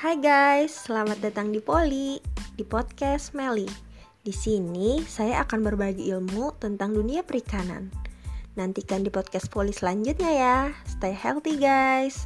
Hai guys, selamat datang di Poli, di podcast Meli. Di sini saya akan berbagi ilmu tentang dunia perikanan. Nantikan di podcast Poli selanjutnya ya. Stay healthy guys.